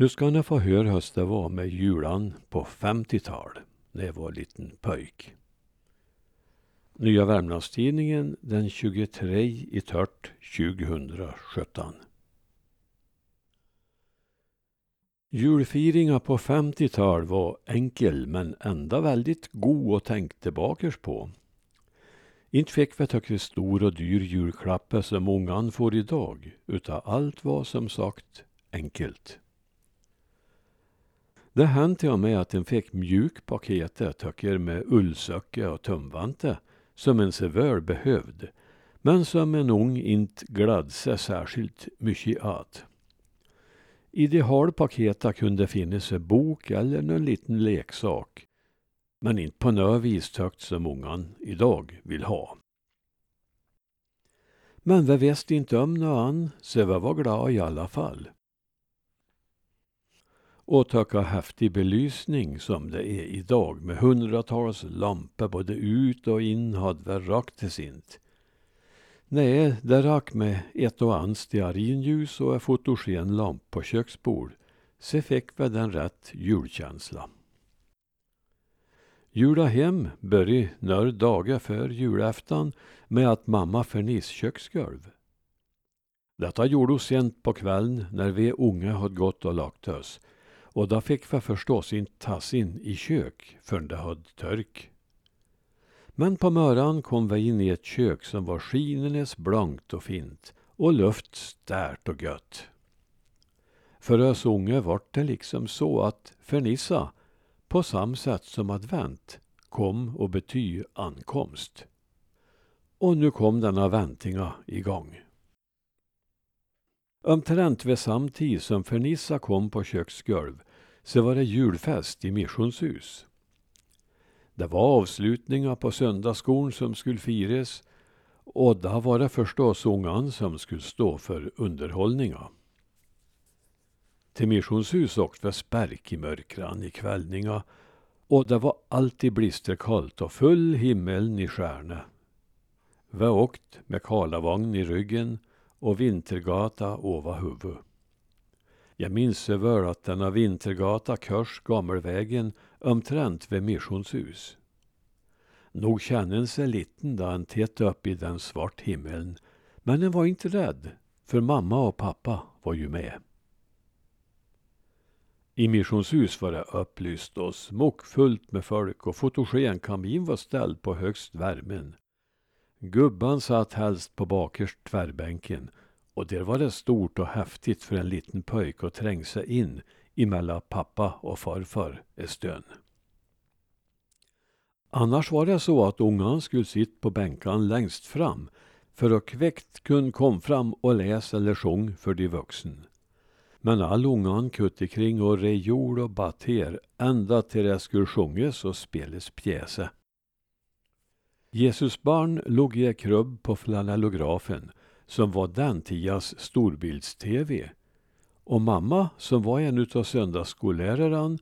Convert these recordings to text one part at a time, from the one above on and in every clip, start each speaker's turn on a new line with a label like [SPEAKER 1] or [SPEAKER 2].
[SPEAKER 1] Nu ska ni få höra hur det var med julan på 50-tal, när jag var liten pöjk. Nya Värmlandstidningen den 23 i tört 2017. Julfiringa på 50-tal var enkel men ändå väldigt god att tänka tillbaka på. Inte fick vi tycka stor och dyr julklappar som många får idag, utan allt var som sagt enkelt. Det hände till och med att en fick mjukpaketet tycker med ullsöcke och tumvante som en så väl behövde, men som en ung inte gladde sig särskilt mycket åt. I de halvpaketa kunde finnas en bok eller någon liten leksak, men inte på något vis tyckt som ungan idag vill ha. Men vi visste inte om något an, så vi var glada i alla fall och tacka häftig belysning som det är idag med hundratals lampor både ut och in hade väl rakt sint. Nej, det rack med ett och annat stearinljus och en fotogenlamp på köksbord. Så fick vi den rätt julkänsla. Jula hem började några dagar för julafton med att mamma förnis köksgolv. Detta gjorde hon sent på kvällen när vi unga hade gått och lagt oss och då fick vi förstås inte tas in i kök förrän det hade törk. Men på morgonen kom vi in i ett kök som var skinenes blankt och fint och luft stärt och gött. För oss unga vart det liksom så att förnissa, på samma sätt som advent, kom och bety ankomst. Och nu kom denna väntinga igång. Omtrent vid samtid som Fernissa kom på köksgolv så var det julfest i missionshus. Det var avslutningar på söndagsskolan som skulle firas och då var det förstås ungan som skulle stå för underhållningen. Till missionshus åkte vi spärk i mörkran i kvällningar och det var alltid blisterkallt och full himmel i stjärne. Vi åkt med kalavagn i ryggen och vintergata ova huvud. Jag minns över väl att denna vintergata körs Gammelvägen omtrent vid missionshus. Nog kände sig liten då han tittade upp i den svart himmeln, men den var inte rädd, för mamma och pappa var ju med. I missionshus var det upplyst och smockfullt med folk och fotogenkamin var ställd på högst värmen. Gubban satt helst på bakerst tvärbänken och där var det stort och häftigt för en liten pöjk att tränga sig in emellan pappa och farfar ett stön. Annars var det så att ungan skulle sitta på bänkan längst fram för att kväckt kunna komma fram och läsa eller sjung för de vuxna. Men all ungan kutte kring och rejol och batter ända till det skulle sjungas och spelas pjäser. Jesusbarn låg i krubb på flanellografen som var den storbilds-tv. Och mamma, som var en av söndagsskolläraren,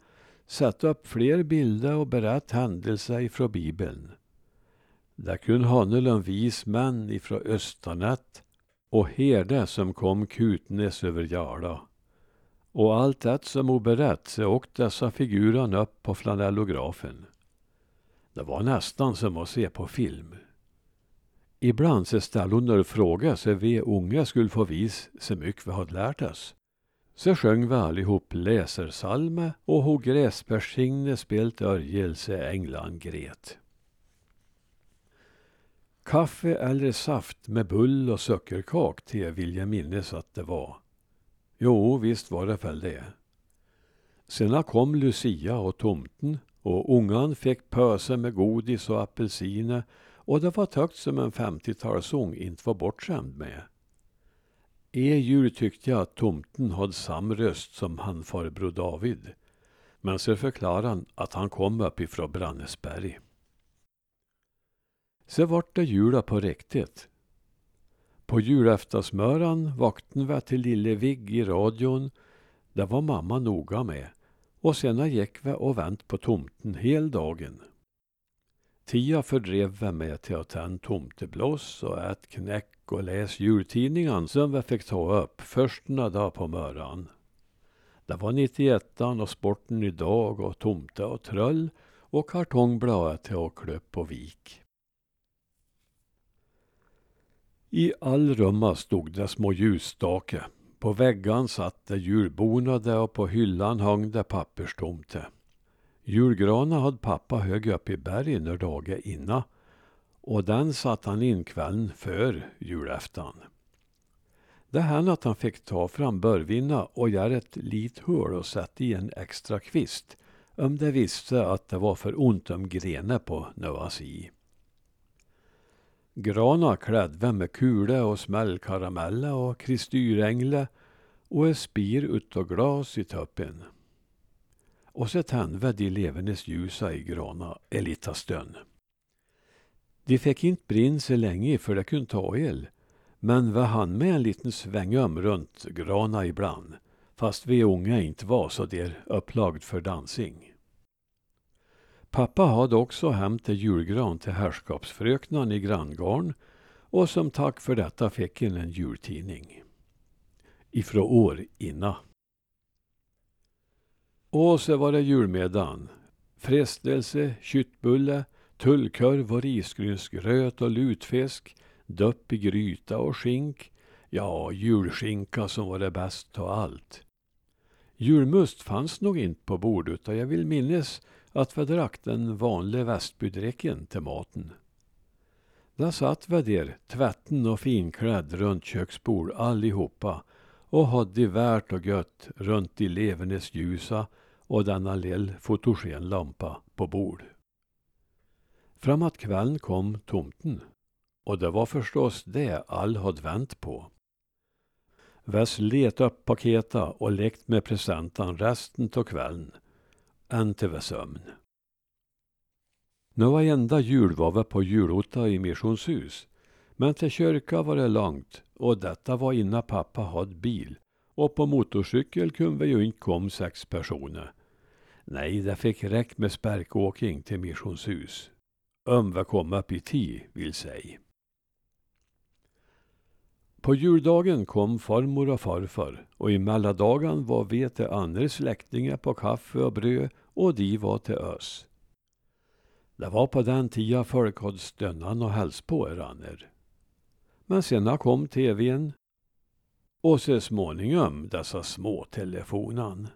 [SPEAKER 1] satte upp fler bilder och berätt händelser ifrån bibeln. Där kunde Hannelund vis män ifrån Östernet och herde som kom kutnes över Jarla. Och allt det som hon berätt så åkte dessa figurer upp på flanellografen. Det var nästan som att se på film. Ibland så ställde hon några frågor så vi unga skulle få vis så mycket vi hade lärt oss. Så sjöng vi allihop läsersalme och hon gräspersigne spelt örjelse änglan gret. Kaffe eller saft med bull och sockerkak till vill jag minnas att det var. Jo, visst var det väl det. Sena kom Lucia och tomten och ungan fick pöse med godis och apelsiner och det var högt som en 50-talsång inte var bortskämd med. E jul tyckte jag att tomten hade samma röst som han farbror David. Men så förklarade han att han kom uppifrån Brannesberg. Så vart det jula på riktigt. På julaftonsmöran vaknade vi till lille Vigg i radion. Det var mamma noga med. Och sen gick vi och vänt på tomten hel dagen. Tia fördrev vi med till att tända tomteblås och ät knäck och läs jultidningen som vi fick ta upp först några dagar på morgonen. Det var 91 och Sporten idag och Tomte och Tröll och kartongbladet till och klöpp och vik. I all rumma stod det små ljusstake. På väggan satt det julbonade och på hyllan hang det papperstomte. Julgranen hade pappa hög upp i bergen några dagar inna och den satt han in kvällen för julafton. Det hände att han fick ta fram börvinna och göra ett litet hål och sätta i en extra kvist om det visste att det var för ont om grenar på Noas i. Grana klädde med kule och smällkarameller och kristyrängle och en spir utav glas i toppen. Och så tände de levendes ljusa i grana en liten stund. De fick inte brinna så länge för det kunde ta el. Men vi han med en liten sväng om runt grana ibland. Fast vi unga inte var så där upplagd för dansing. Pappa hade också hämtat julgran till herrskapsfröknan i granngarn och som tack för detta fick en en jultidning. Ifrån år inna. Och så var det julmiddagen. Frestelse, köttbulle, tullkorv och risgrynsgröt och lutfisk, dopp i gryta och skink. Ja, julskinka som var det bästa av allt. Julmust fanns nog inte på bordet och jag vill minnas att vi drack den vanliga västbydricken till maten. Där satt vi där, tvätten och finklädd runt köksbord allihopa och hade värt och gött runt de levernes ljusa och denna lill fotogenlampa på bord. Framåt kvällen kom tomten. Och det var förstås det all hade vänt på. Väs let upp paketa och lekt med presenten resten av kvällen. Än till sömn. Nu var enda jul var vi på julotta i missionshus. Men till kyrka var det långt och detta var innan pappa hade bil. Och på motorcykel kunde vi ju inte komma sex personer. Nej, det fick räcka med sparkåkning till missionshus. Om vi kom upp i tid, vill säga. På juldagen kom farmor och farfar och i melladagen var vi till andra släktingar på kaffe och bröd och de var till oss. Det var på den tiden folk hade stönnan och häls på eraner. Men sen kom tvn och så småningom dessa små telefonan.